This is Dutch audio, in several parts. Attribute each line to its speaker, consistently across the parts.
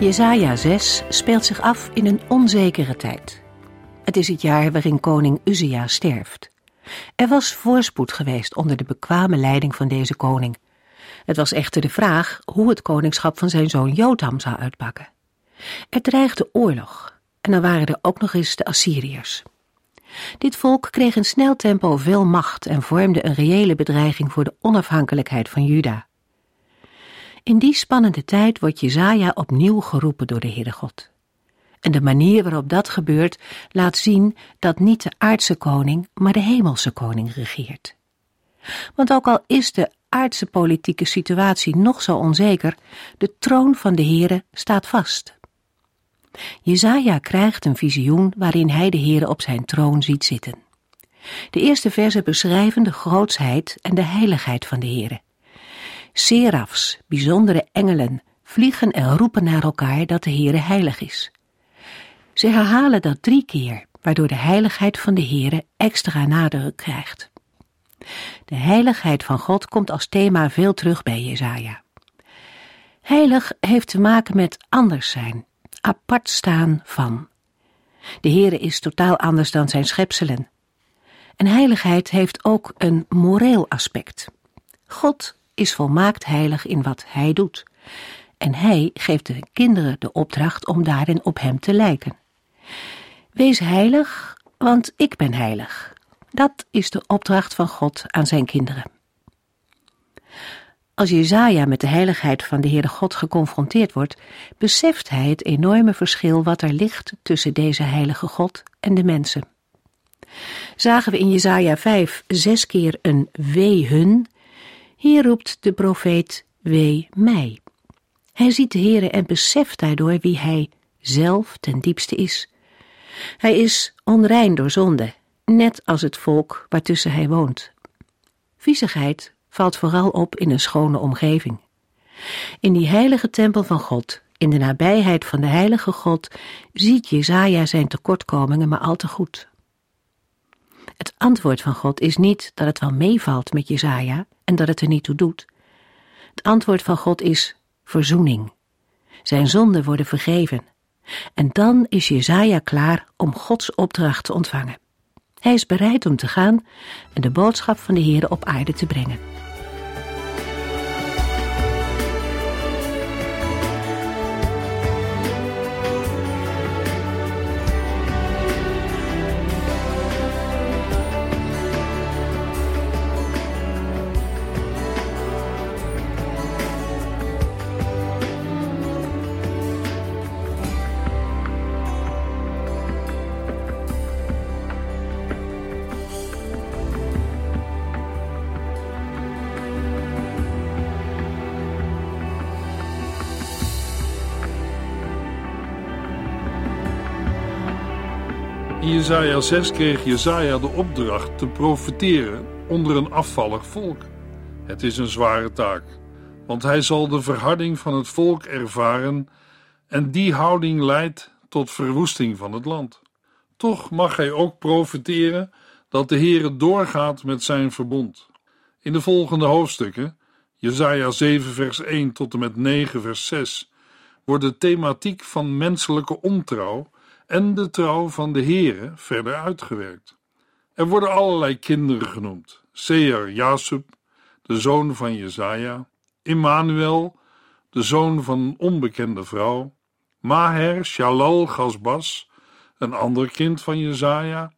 Speaker 1: Jesaja 6 speelt zich af in een onzekere tijd. Het is het jaar waarin koning Uzia sterft. Er was voorspoed geweest onder de bekwame leiding van deze koning. Het was echter de vraag hoe het koningschap van zijn zoon Jotam zou uitpakken. Er dreigde oorlog en dan waren er ook nog eens de Assyriërs. Dit volk kreeg in snel tempo veel macht en vormde een reële bedreiging voor de onafhankelijkheid van Juda. In die spannende tijd wordt Jezaja opnieuw geroepen door de Heere God. En de manier waarop dat gebeurt laat zien dat niet de aardse koning, maar de hemelse koning regeert. Want ook al is de aardse politieke situatie nog zo onzeker, de troon van de Heere staat vast. Jezaja krijgt een visioen waarin hij de Heere op zijn troon ziet zitten. De eerste versen beschrijven de grootsheid en de heiligheid van de Heere. Serafs, bijzondere engelen, vliegen en roepen naar elkaar dat de Heere heilig is. Ze herhalen dat drie keer, waardoor de heiligheid van de Heere extra nadruk krijgt. De heiligheid van God komt als thema veel terug bij Jesaja. Heilig heeft te maken met anders zijn, apart staan van. De Heere is totaal anders dan zijn schepselen. En heiligheid heeft ook een moreel aspect. God is volmaakt heilig in wat hij doet. En hij geeft de kinderen de opdracht om daarin op hem te lijken. Wees heilig, want ik ben heilig. Dat is de opdracht van God aan zijn kinderen. Als Jezaja met de heiligheid van de Heere God geconfronteerd wordt, beseft hij het enorme verschil wat er ligt tussen deze heilige God en de mensen. Zagen we in Jezaja 5 zes keer een wee hun hier roept de profeet, wee mij. Hij ziet de Heere en beseft daardoor wie hij zelf ten diepste is. Hij is onrein door zonde, net als het volk waartussen hij woont. Viezigheid valt vooral op in een schone omgeving. In die heilige tempel van God, in de nabijheid van de heilige God, ziet Jezaja zijn tekortkomingen maar al te goed. Het antwoord van God is niet dat het wel meevalt met Jezaja en dat het er niet toe doet. Het antwoord van God is verzoening. Zijn zonden worden vergeven. En dan is Jezaja klaar om Gods opdracht te ontvangen. Hij is bereid om te gaan en de boodschap van de Heer op aarde te brengen.
Speaker 2: Jezaja 6 kreeg Jezaja de opdracht te profeteren onder een afvallig volk. Het is een zware taak, want hij zal de verharding van het volk ervaren en die houding leidt tot verwoesting van het land. Toch mag hij ook profeteren dat de Heere doorgaat met zijn verbond. In de volgende hoofdstukken, Jezaja 7 vers 1 tot en met 9 vers 6, wordt de thematiek van menselijke ontrouw en de trouw van de Heere verder uitgewerkt. Er worden allerlei kinderen genoemd: Seer Jasub, de zoon van Jezaja, Immanuel, de zoon van een onbekende vrouw, Maher Shalal Gasbas, een ander kind van Jezaja,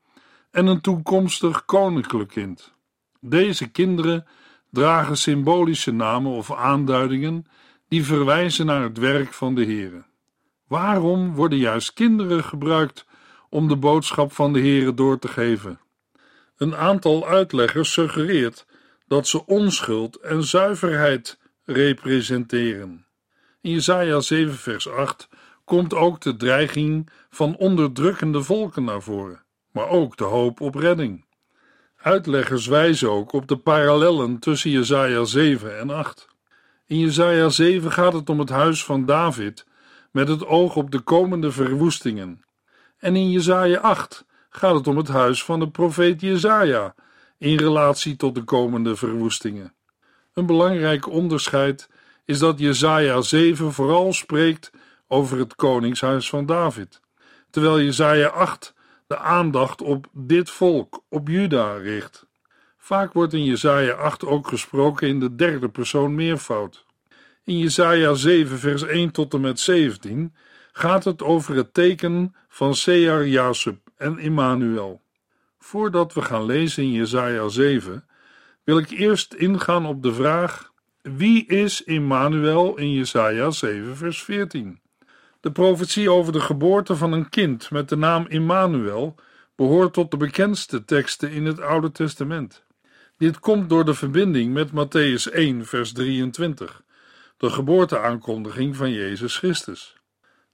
Speaker 2: en een toekomstig koninklijk kind. Deze kinderen dragen symbolische namen of aanduidingen die verwijzen naar het werk van de Heere. Waarom worden juist kinderen gebruikt om de boodschap van de Heere door te geven? Een aantal uitleggers suggereert dat ze onschuld en zuiverheid representeren. In Jesaja 7 vers 8 komt ook de dreiging van onderdrukkende volken naar voren, maar ook de hoop op redding. Uitleggers wijzen ook op de parallellen tussen Jesaja 7 en 8. In Jesaja 7 gaat het om het huis van David met het oog op de komende verwoestingen. En in Jesaja 8 gaat het om het huis van de profeet Jesaja in relatie tot de komende verwoestingen. Een belangrijk onderscheid is dat Jesaja 7 vooral spreekt over het koningshuis van David, terwijl Jesaja 8 de aandacht op dit volk, op Juda, richt. Vaak wordt in Jesaja 8 ook gesproken in de derde persoon meervoud. In Jesaja 7 vers 1 tot en met 17 gaat het over het teken van Sear Jasub en Immanuel. Voordat we gaan lezen in Jesaja 7, wil ik eerst ingaan op de vraag: wie is Immanuel in Jesaja 7 vers 14? De profetie over de geboorte van een kind met de naam Immanuel behoort tot de bekendste teksten in het Oude Testament. Dit komt door de verbinding met Matthäus 1 vers 23, de geboorteaankondiging van Jezus Christus.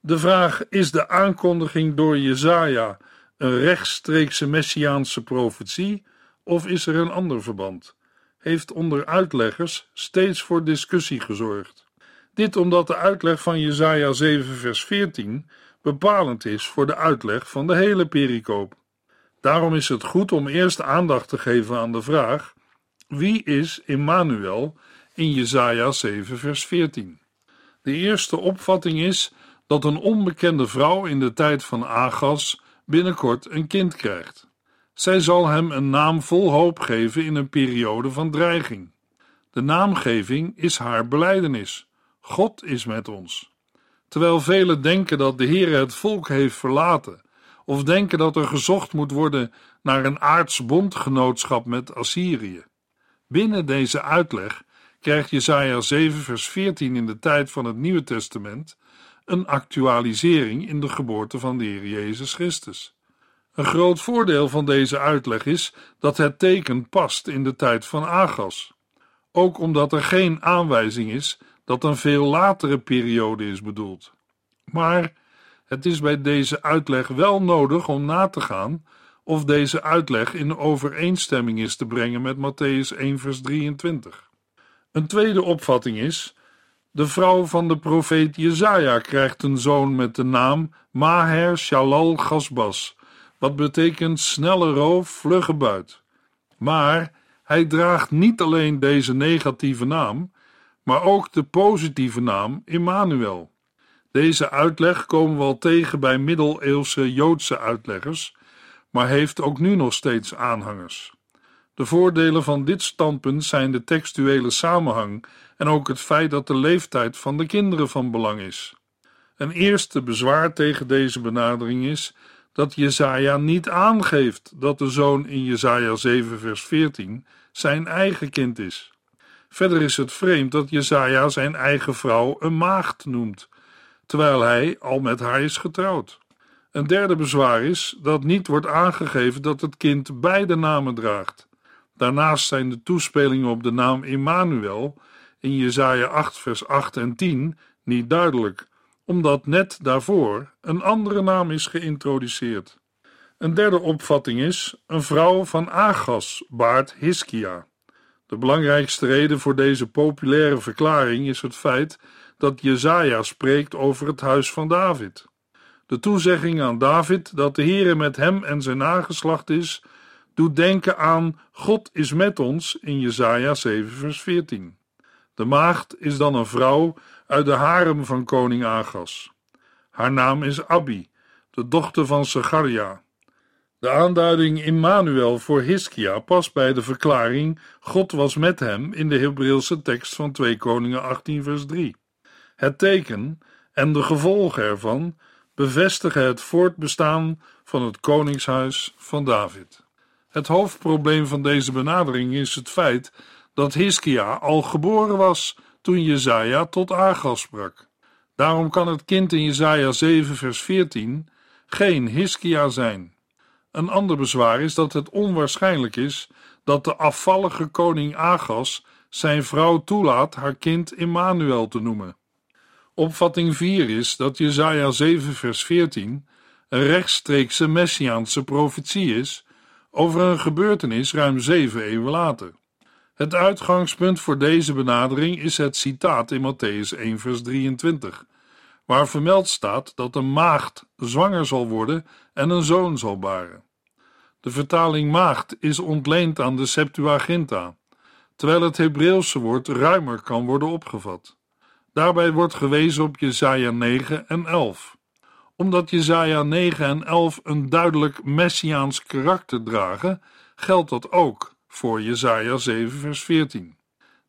Speaker 2: De vraag: is de aankondiging door Jesaja een rechtstreekse messiaanse profetie of is er een ander verband? Heeft onder uitleggers steeds voor discussie gezorgd. Dit omdat de uitleg van Jesaja 7 vers 14 bepalend is voor de uitleg van de hele pericoop. Daarom is het goed om eerst aandacht te geven aan de vraag: wie is Immanuel in Jesaja 7 vers 14? De eerste opvatting is dat een onbekende vrouw in de tijd van Agas binnenkort een kind krijgt. Zij zal hem een naam vol hoop geven in een periode van dreiging. De naamgeving is haar belijdenis. God is met ons. Terwijl velen denken dat de Heer het volk heeft verlaten, of denken dat er gezocht moet worden naar een aards bondgenootschap met Assyrië. Binnen deze uitleg krijgt Jesaja 7 vers 14 in de tijd van het Nieuwe Testament een actualisering in de geboorte van de Heer Jezus Christus. Een groot voordeel van deze uitleg is dat het teken past in de tijd van Agas, ook omdat er geen aanwijzing is dat een veel latere periode is bedoeld. Maar het is bij deze uitleg wel nodig om na te gaan of deze uitleg in overeenstemming is te brengen met Matthäus 1 vers 23. Een tweede opvatting is de vrouw van de profeet Jezaja krijgt een zoon met de naam Maher Shalal Gasbas, wat betekent snelle roof, vlugge buit. Maar hij draagt niet alleen deze negatieve naam, maar ook de positieve naam Immanuel. Deze uitleg komen we al tegen bij middeleeuwse Joodse uitleggers, maar heeft ook nu nog steeds aanhangers. De voordelen van dit standpunt zijn de textuele samenhang en ook het feit dat de leeftijd van de kinderen van belang is. Een eerste bezwaar tegen deze benadering is dat Jezaja niet aangeeft dat de zoon in Jezaja 7 vers 14 zijn eigen kind is. Verder is het vreemd dat Jezaja zijn eigen vrouw een maagd noemt, terwijl hij al met haar is getrouwd. Een derde bezwaar is dat niet wordt aangegeven dat het kind beide namen draagt. Daarnaast zijn de toespelingen op de naam Immanuel in Jesaja 8 vers 8 en 10 niet duidelijk, omdat net daarvoor een andere naam is geïntroduceerd. Een derde opvatting is: een vrouw van Agas baart Hiskia. De belangrijkste reden voor deze populaire verklaring is het feit dat Jesaja spreekt over het huis van David. De toezegging aan David dat de Heere met hem en zijn nageslacht is, doet denken aan God is met ons in Jesaja 7 vers 14. De maagd is dan een vrouw uit de harem van koning Agas. Haar naam is Abi, de dochter van Zacharia. De aanduiding Immanuel voor Hiskia past bij de verklaring God was met hem in de Hebreeuwse tekst van 2 Koningen 18 vers 3. Het teken en de gevolgen ervan bevestigen het voortbestaan van het koningshuis van David. Het hoofdprobleem van deze benadering is het feit dat Hiskia al geboren was toen Jezaja tot Agas sprak. Daarom kan het kind in Jezaja 7 vers 14 geen Hiskia zijn. Een ander bezwaar is dat het onwaarschijnlijk is dat de afvallige koning Agas zijn vrouw toelaat haar kind Immanuel te noemen. Opvatting 4 is dat Jesaja 7 vers 14 een rechtstreekse messiaanse profetie is over een gebeurtenis ruim zeven eeuwen later. Het uitgangspunt voor deze benadering is het citaat in Matthäus 1 vers 23, waar vermeld staat dat een maagd zwanger zal worden en een zoon zal baren. De vertaling maagd is ontleend aan de Septuaginta, terwijl het Hebreeuwse woord ruimer kan worden opgevat. Daarbij wordt gewezen op Jesaja 9 en 11. Omdat Jesaja 9 en 11 een duidelijk messiaans karakter dragen, geldt dat ook voor Jesaja 7 vers 14.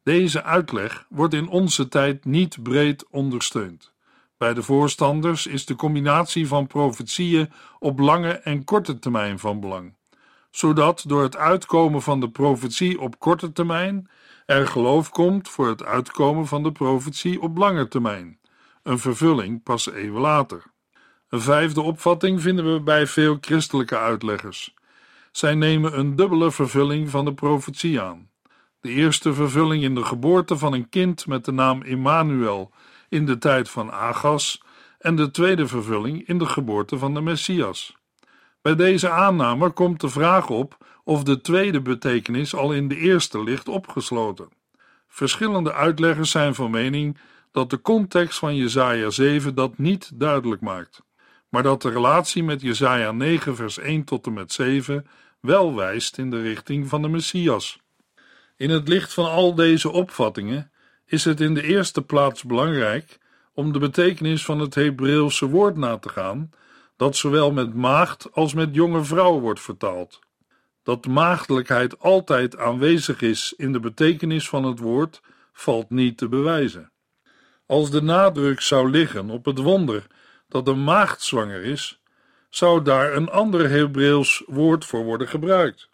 Speaker 2: Deze uitleg wordt in onze tijd niet breed ondersteund. Bij de voorstanders is de combinatie van profetieën op lange en korte termijn van belang, zodat door het uitkomen van de profetie op korte termijn er geloof komt voor het uitkomen van de profetie op lange termijn, een vervulling pas eeuwen later. Een vijfde opvatting vinden we bij veel christelijke uitleggers. Zij nemen een dubbele vervulling van de profetie aan. De eerste vervulling in de geboorte van een kind met de naam Immanuel in de tijd van Agas en de tweede vervulling in de geboorte van de Messias. Bij deze aanname komt de vraag op of de tweede betekenis al in de eerste ligt opgesloten. Verschillende uitleggers zijn van mening dat de context van Jesaja 7 dat niet duidelijk maakt, maar dat de relatie met Jesaja 9 vers 1 tot en met 7 wel wijst in de richting van de Messias. In het licht van al deze opvattingen is het in de eerste plaats belangrijk om de betekenis van het Hebreeuwse woord na te gaan, dat zowel met maagd als met jonge vrouw wordt vertaald. Dat maagdelijkheid altijd aanwezig is in de betekenis van het woord, valt niet te bewijzen. Als de nadruk zou liggen op het wonder dat een maagd zwanger is, zou daar een ander Hebreeuws woord voor worden gebruikt.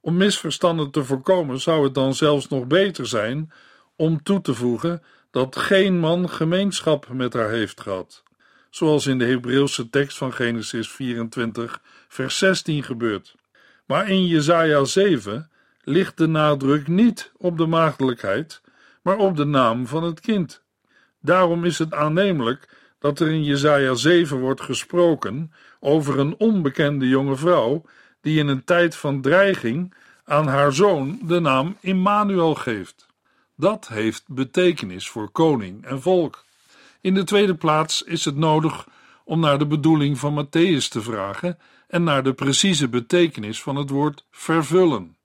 Speaker 2: Om misverstanden te voorkomen zou het dan zelfs nog beter zijn om toe te voegen dat geen man gemeenschap met haar heeft gehad, zoals in de Hebreeuwse tekst van Genesis 24, vers 16 gebeurt. Maar in Jesaja 7 ligt de nadruk niet op de maagdelijkheid, maar op de naam van het kind. Daarom is het aannemelijk dat er in Jesaja 7 wordt gesproken over een onbekende jonge vrouw die in een tijd van dreiging aan haar zoon de naam Immanuel geeft. Dat heeft betekenis voor koning en volk. In de tweede plaats is het nodig om naar de bedoeling van Matthäus te vragen en naar de precieze betekenis van het woord vervullen.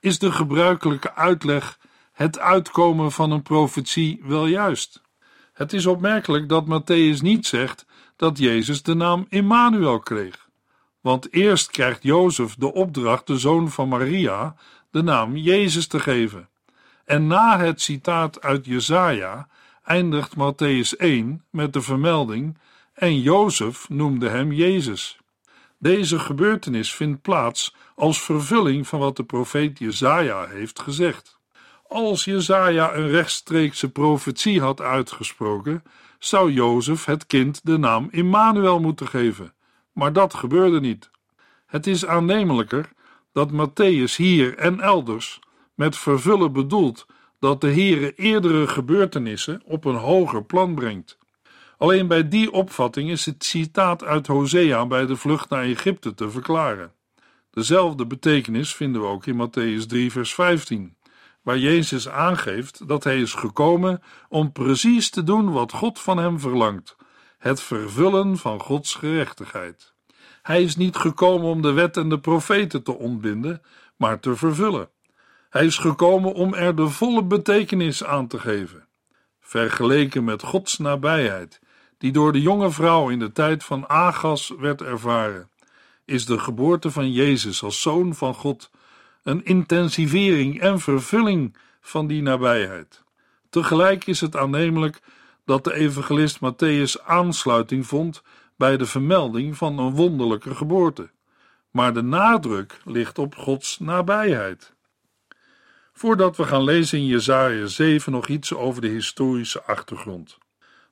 Speaker 2: Is de gebruikelijke uitleg het uitkomen van een profetie wel juist? Het is opmerkelijk dat Matthäus niet zegt dat Jezus de naam Immanuel kreeg. Want eerst krijgt Jozef de opdracht de zoon van Maria de naam Jezus te geven. En na het citaat uit Jesaja eindigt Matthäus 1 met de vermelding en Jozef noemde hem Jezus. Deze gebeurtenis vindt plaats als vervulling van wat de profeet Jesaja heeft gezegd. Als Jesaja een rechtstreekse profetie had uitgesproken, zou Jozef het kind de naam Immanuel moeten geven, maar dat gebeurde niet. Het is aannemelijker dat Matthäus hier en elders met vervullen bedoelt dat de Heere eerdere gebeurtenissen op een hoger plan brengt. Alleen bij die opvatting is het citaat uit Hosea bij de vlucht naar Egypte te verklaren. Dezelfde betekenis vinden we ook in Matthäus 3, vers 15, waar Jezus aangeeft dat hij is gekomen om precies te doen wat God van hem verlangt: het vervullen van Gods gerechtigheid. Hij is niet gekomen om de wet en de profeten te ontbinden, maar te vervullen. Hij is gekomen om er de volle betekenis aan te geven. Vergeleken met Gods nabijheid, die door de jonge vrouw in de tijd van Agas werd ervaren, is de geboorte van Jezus als zoon van God een intensivering en vervulling van die nabijheid. Tegelijk is het aannemelijk dat de evangelist Matthäus aansluiting vond bij de vermelding van een wonderlijke geboorte. Maar de nadruk ligt op Gods nabijheid. Voordat we gaan lezen in Jesaja 7 nog iets over de historische achtergrond.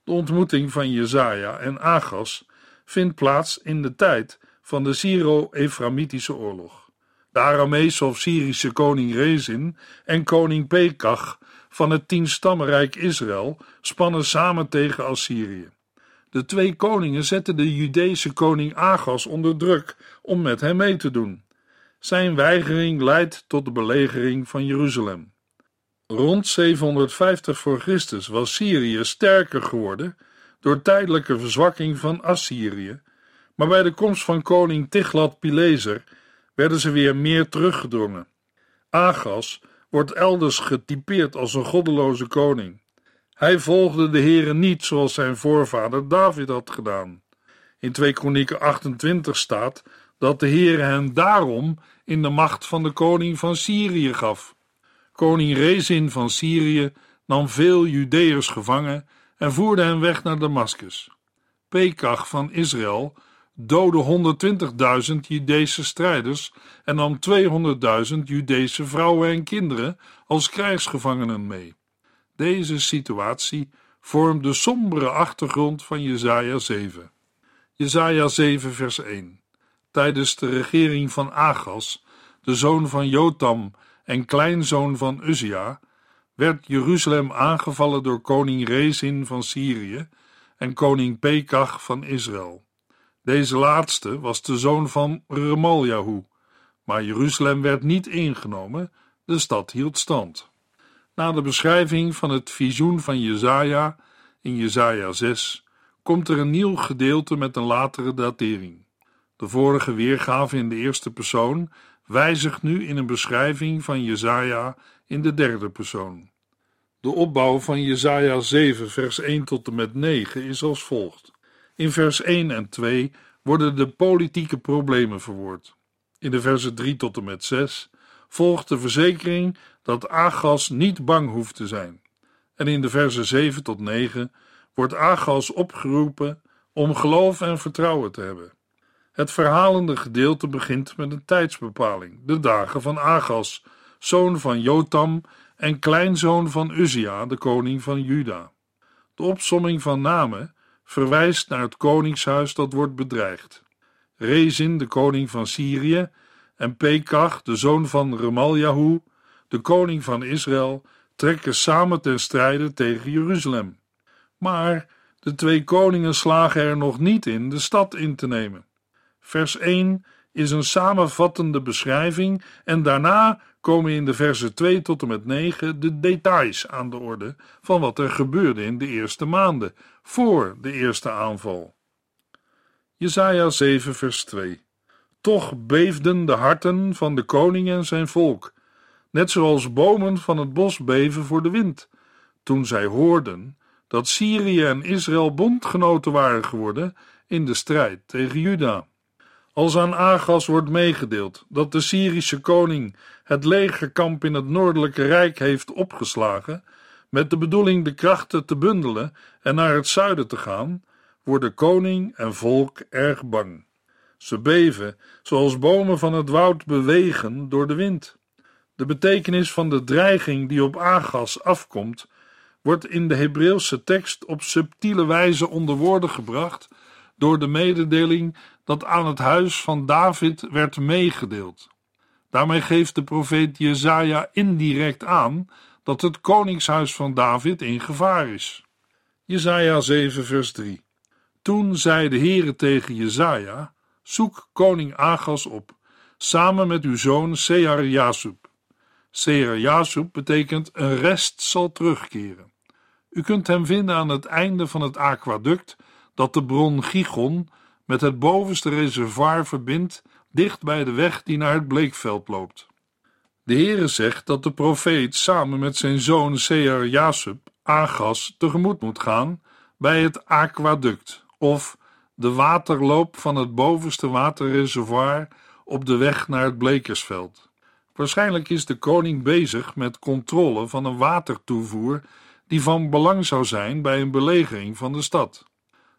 Speaker 2: De ontmoeting van Jesaja en Agas vindt plaats in de tijd van de Syro-Eframitische oorlog. De Aramese of Syrische koning Rezin en koning Pekach van het tienstammenrijk Israël spannen samen tegen Assyrië. De twee koningen zetten de Judese koning Agas onder druk om met hem mee te doen. Zijn weigering leidt tot de belegering van Jeruzalem. Rond 750 voor Christus was Syrië sterker geworden door tijdelijke verzwakking van Assyrië, maar bij de komst van koning Tiglat-Pileser werden ze weer meer teruggedrongen. Agas wordt elders getypeerd als een goddeloze koning. Hij volgde de Here niet zoals zijn voorvader David had gedaan. In 2 Kronieken 28 staat dat de Heere hen daarom in de macht van de koning van Syrië gaf. Koning Rezin van Syrië nam veel Judeërs gevangen en voerde hen weg naar Damascus. Pekach van Israël doodde 120.000 Judese strijders en nam 200.000 Judese vrouwen en kinderen als krijgsgevangenen mee. Deze situatie vormt de sombere achtergrond van Jesaja 7. Jesaja 7 vers 1 Tijdens de regering van Agas, de zoon van Jotam en kleinzoon van Uzia, werd Jeruzalem aangevallen door koning Rezin van Syrië en koning Pekach van Israël. Deze laatste was de zoon van Remaljahu, maar Jeruzalem werd niet ingenomen, de stad hield stand. Na de beschrijving van het visioen van Jezaja in Jezaja 6 komt er een nieuw gedeelte met een latere datering. De vorige weergave in de eerste persoon wijzigt nu in een beschrijving van Jezaja in de derde persoon. De opbouw van Jesaja 7 vers 1 tot en met 9 is als volgt. In vers 1 en 2 worden de politieke problemen verwoord. In de versen 3 tot en met 6 volgt de verzekering dat Agas niet bang hoeft te zijn. En in de versen 7 tot 9 wordt Agas opgeroepen om geloof en vertrouwen te hebben. Het verhalende gedeelte begint met een tijdsbepaling, de dagen van Agas, zoon van Jotam en kleinzoon van Uzia, de koning van Juda. De opsomming van namen verwijst naar het koningshuis dat wordt bedreigd. Rezin, de koning van Syrië, en Pekach, de zoon van Remaljahu, de koning van Israël, trekken samen ten strijde tegen Jeruzalem. Maar de twee koningen slagen er nog niet in de stad in te nemen. Vers 1 is een samenvattende beschrijving en daarna komen in de versen 2 tot en met 9 de details aan de orde van wat er gebeurde in de eerste maanden voor de eerste aanval. Jesaja 7 vers 2 Toch beefden de harten van de koning en zijn volk, net zoals bomen van het bos beven voor de wind, toen zij hoorden dat Syrië en Israël bondgenoten waren geworden in de strijd tegen Juda. Als aan Agas wordt meegedeeld dat de Syrische koning het legerkamp in het noordelijke rijk heeft opgeslagen, met de bedoeling de krachten te bundelen en naar het zuiden te gaan, worden koning en volk erg bang. Ze beven, zoals bomen van het woud bewegen door de wind. De betekenis van de dreiging die op Agas afkomt, wordt in de Hebreeuwse tekst op subtiele wijze onder woorden gebracht door de mededeling dat aan het huis van David werd meegedeeld. Daarmee geeft de profeet Jezaja indirect aan dat het koningshuis van David in gevaar is. Jezaja 7 vers 3 Toen zei de Heere tegen Jezaja, zoek koning Agas op, samen met uw zoon Sear-Jasub. Sear-Jasub betekent een rest zal terugkeren. U kunt hem vinden aan het einde van het aquaduct dat de bron Gigon met het bovenste reservoir verbindt, dicht bij de weg die naar het bleekveld loopt. De Heere zegt dat de profeet samen met zijn zoon Seer Jasub Agas tegemoet moet gaan bij het aquaduct, of de waterloop van het bovenste waterreservoir op de weg naar het blekersveld. Waarschijnlijk is de koning bezig met controle van een watertoevoer die van belang zou zijn bij een belegering van de stad.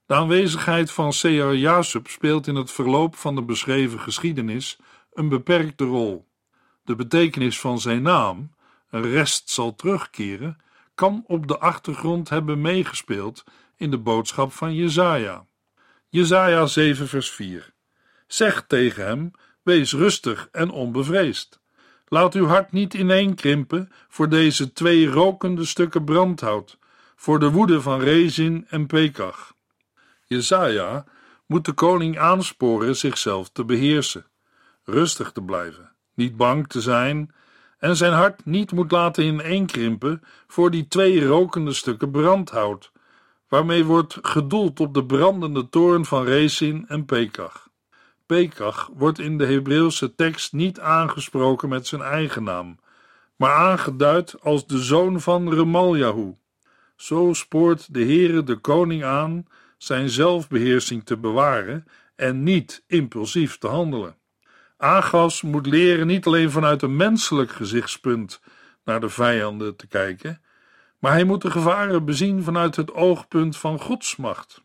Speaker 2: De aanwezigheid van Seher Jasub speelt in het verloop van de beschreven geschiedenis een beperkte rol. De betekenis van zijn naam, een rest zal terugkeren, kan op de achtergrond hebben meegespeeld in de boodschap van Jezaja. Jezaja 7 vers 4 Zeg tegen hem, wees rustig en onbevreesd. Laat uw hart niet ineenkrimpen voor deze twee rokende stukken brandhout, voor de woede van Rezin en Pekach. Jezaja moet de koning aansporen zichzelf te beheersen, rustig te blijven, niet bang te zijn en zijn hart niet moet laten ineenkrimpen voor die twee rokende stukken brandhout, waarmee wordt gedoeld op de brandende toorn van Rezin en Pekach. Pekach wordt in de Hebreeuwse tekst niet aangesproken met zijn eigen naam, maar aangeduid als de zoon van Remaljahu. Zo spoort de Heere de koning aan zijn zelfbeheersing te bewaren en niet impulsief te handelen. Agas moet leren niet alleen vanuit een menselijk gezichtspunt naar de vijanden te kijken, maar hij moet de gevaren bezien vanuit het oogpunt van Gods macht.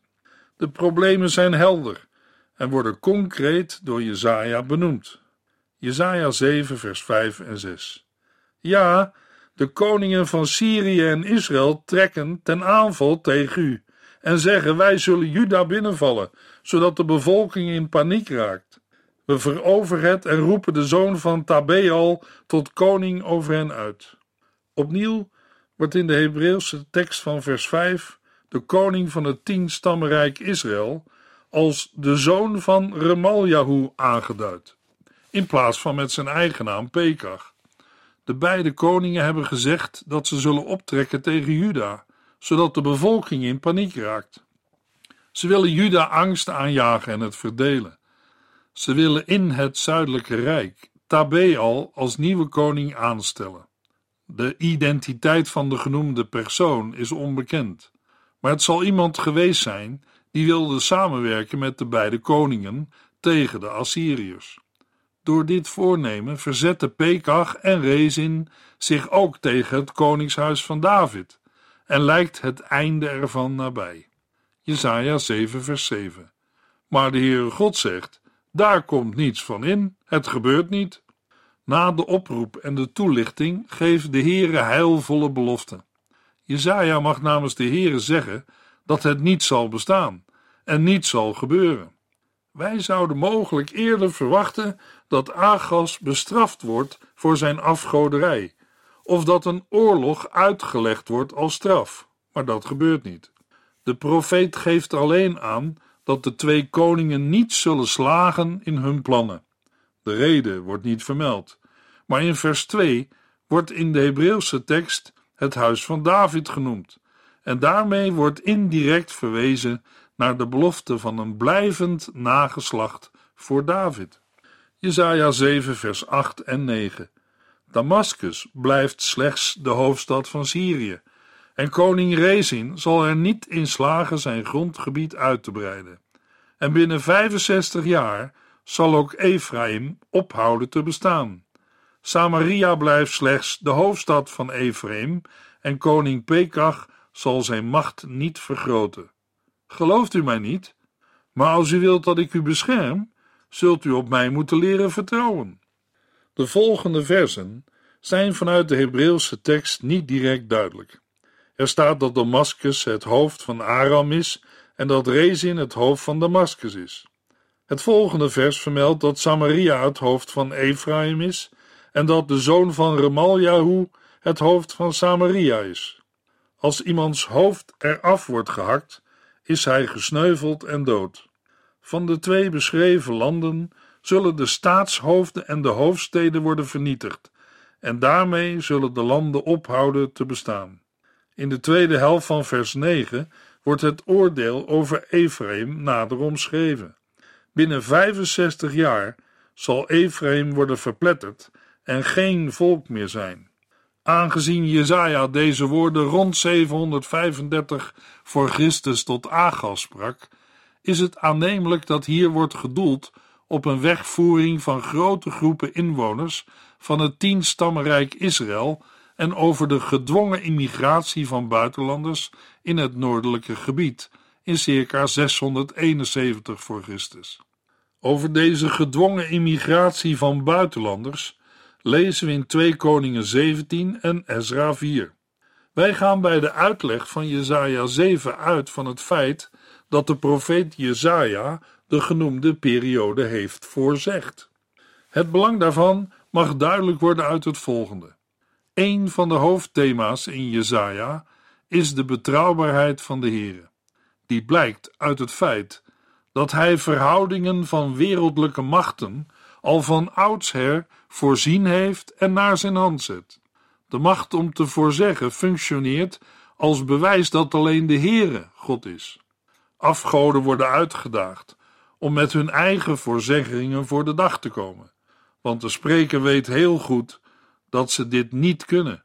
Speaker 2: De problemen zijn helder en worden concreet door Jezaja benoemd. Jezaja 7 vers 5 en 6. Ja, de koningen van Syrië en Israël trekken ten aanval tegen u en zeggen wij zullen Juda binnenvallen, zodat de bevolking in paniek raakt. We veroveren het en roepen de zoon van Tabeal tot koning over hen uit. Opnieuw wordt in de Hebreeuwse tekst van vers 5 de koning van het tienstammenrijk Israël als de zoon van Remaljahu aangeduid, in plaats van met zijn eigen naam Pekach. De beide koningen hebben gezegd dat ze zullen optrekken tegen Juda, zodat de bevolking in paniek raakt. Ze willen Juda angst aanjagen en het verdelen. Ze willen in het zuidelijke rijk Tabeal als nieuwe koning aanstellen. De identiteit van de genoemde persoon is onbekend, maar het zal iemand geweest zijn die wilde samenwerken met de beide koningen tegen de Assyriërs. Door dit voornemen verzetten Pekach en Rezin zich ook tegen het koningshuis van David en lijkt het einde ervan nabij. Jesaja 7 vers 7 Maar de Heere God zegt, daar komt niets van in, het gebeurt niet. Na de oproep en de toelichting geeft de Heere heilvolle beloften. Jezaja mag namens de Heere zeggen dat het niet zal bestaan en niet zal gebeuren. Wij zouden mogelijk eerder verwachten dat Agas bestraft wordt voor zijn afgoderij, of dat een oorlog uitgelegd wordt als straf, maar dat gebeurt niet. De profeet geeft alleen aan dat de twee koningen niet zullen slagen in hun plannen. De reden wordt niet vermeld, maar in vers 2 wordt in de Hebreeuwse tekst het huis van David genoemd, en daarmee wordt indirect verwezen naar de belofte van een blijvend nageslacht voor David. Jesaja 7 vers 8 en 9 Damascus blijft slechts de hoofdstad van Syrië en koning Rezin zal er niet in slagen zijn grondgebied uit te breiden. En binnen 65 jaar zal ook Ephraim ophouden te bestaan. Samaria blijft slechts de hoofdstad van Ephraim en koning Pekach zal zijn macht niet vergroten. Gelooft u mij niet? Maar als u wilt dat ik u bescherm, zult u op mij moeten leren vertrouwen. De volgende versen zijn vanuit de Hebreeuwse tekst niet direct duidelijk. Er staat dat Damascus het hoofd van Aram is en dat Rezin het hoofd van Damascus is. Het volgende vers vermeldt dat Samaria het hoofd van Ephraim is en dat de zoon van Remaljahu het hoofd van Samaria is. Als iemands hoofd eraf wordt gehakt, is hij gesneuveld en dood. Van de twee beschreven landen zullen de staatshoofden en de hoofdsteden worden vernietigd, en daarmee zullen de landen ophouden te bestaan. In de tweede helft van vers 9 wordt het oordeel over Ephraim nader omschreven. Binnen 65 jaar zal Ephraim worden verpletterd en geen volk meer zijn. Aangezien Jezaja deze woorden rond 735 voor Christus tot Agas sprak, is het aannemelijk dat hier wordt gedoeld op een wegvoering van grote groepen inwoners van het tienstammenrijk Israël en over de gedwongen immigratie van buitenlanders in het noordelijke gebied in circa 671 voor Christus. Over deze gedwongen immigratie van buitenlanders lezen we in 2 Koningen 17 en Ezra 4. Wij gaan bij de uitleg van Jesaja 7 uit van het feit dat de profeet Jesaja de genoemde periode heeft voorzegd. Het belang daarvan mag duidelijk worden uit het volgende. Een van de hoofdthema's in Jesaja is de betrouwbaarheid van de Here. Die blijkt uit het feit dat hij verhoudingen van wereldlijke machten al van oudsher voorzien heeft en naar zijn hand zet. De macht om te voorzeggen functioneert als bewijs dat alleen de Heere God is. Afgoden worden uitgedaagd om met hun eigen voorzeggingen voor de dag te komen, want de spreker weet heel goed dat ze dit niet kunnen.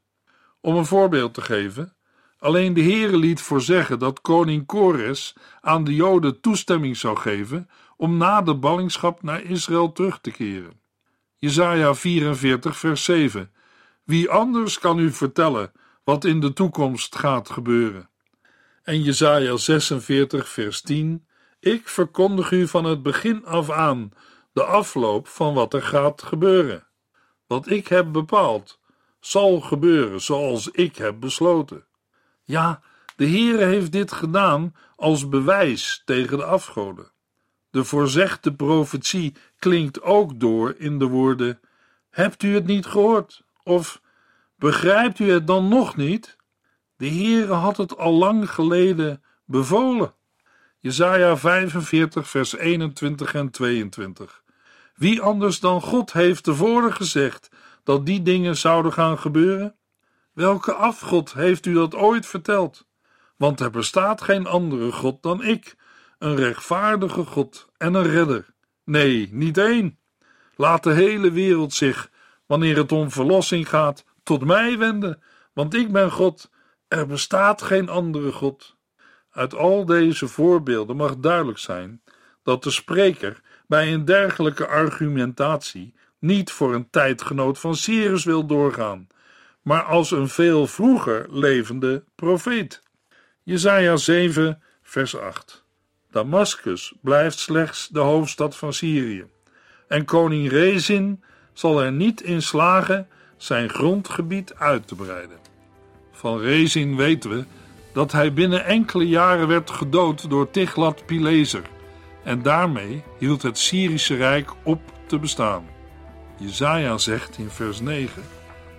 Speaker 2: Om een voorbeeld te geven, alleen de Heere liet voorzeggen dat koning Kores aan de Joden toestemming zou geven om na de ballingschap naar Israël terug te keren. Jesaja 44 vers 7 Wie anders kan u vertellen wat in de toekomst gaat gebeuren? En Jesaja 46 vers 10 Ik verkondig u van het begin af aan de afloop van wat er gaat gebeuren. Wat ik heb bepaald, zal gebeuren zoals ik heb besloten. Ja, de Heere heeft dit gedaan als bewijs tegen de afgoden. De voorzegde profetie klinkt ook door in de woorden: Hebt u het niet gehoord? Of begrijpt u het dan nog niet? De Heere had het al lang geleden bevolen. Jesaja 45, vers 21 en 22. Wie anders dan God heeft tevoren gezegd dat die dingen zouden gaan gebeuren? Welke afgod heeft u dat ooit verteld? Want er bestaat geen andere God dan ik, een rechtvaardige God en een redder. Nee, niet één. Laat de hele wereld zich, wanneer het om verlossing gaat, tot mij wenden, want ik ben God. Er bestaat geen andere God. Uit al deze voorbeelden mag duidelijk zijn dat de spreker bij een dergelijke argumentatie niet voor een tijdgenoot van Cyrus wil doorgaan, maar als een veel vroeger levende profeet. Jesaja 7, vers 8. Damascus blijft slechts de hoofdstad van Syrië, en koning Rezin zal er niet in slagen zijn grondgebied uit te breiden. Van Rezin weten we dat hij binnen enkele jaren werd gedood door Tiglat-Pileser, en daarmee hield het Syrische Rijk op te bestaan. Jezaja zegt in vers 9,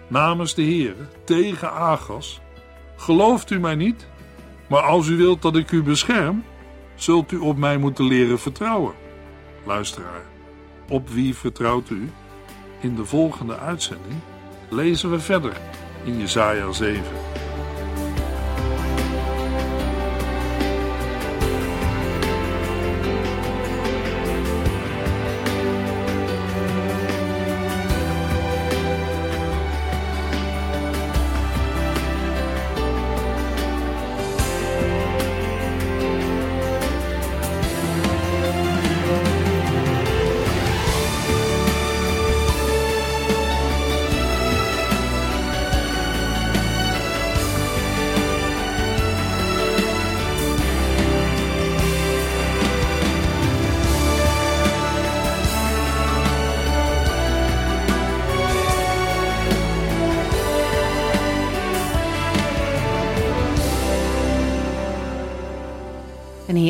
Speaker 2: namens de Heere tegen Agas, gelooft u mij niet? Maar als u wilt dat ik u bescherm, zult u op mij moeten leren vertrouwen. Luisteraar, op wie vertrouwt u? In de volgende uitzending lezen we verder in Jesaja 7.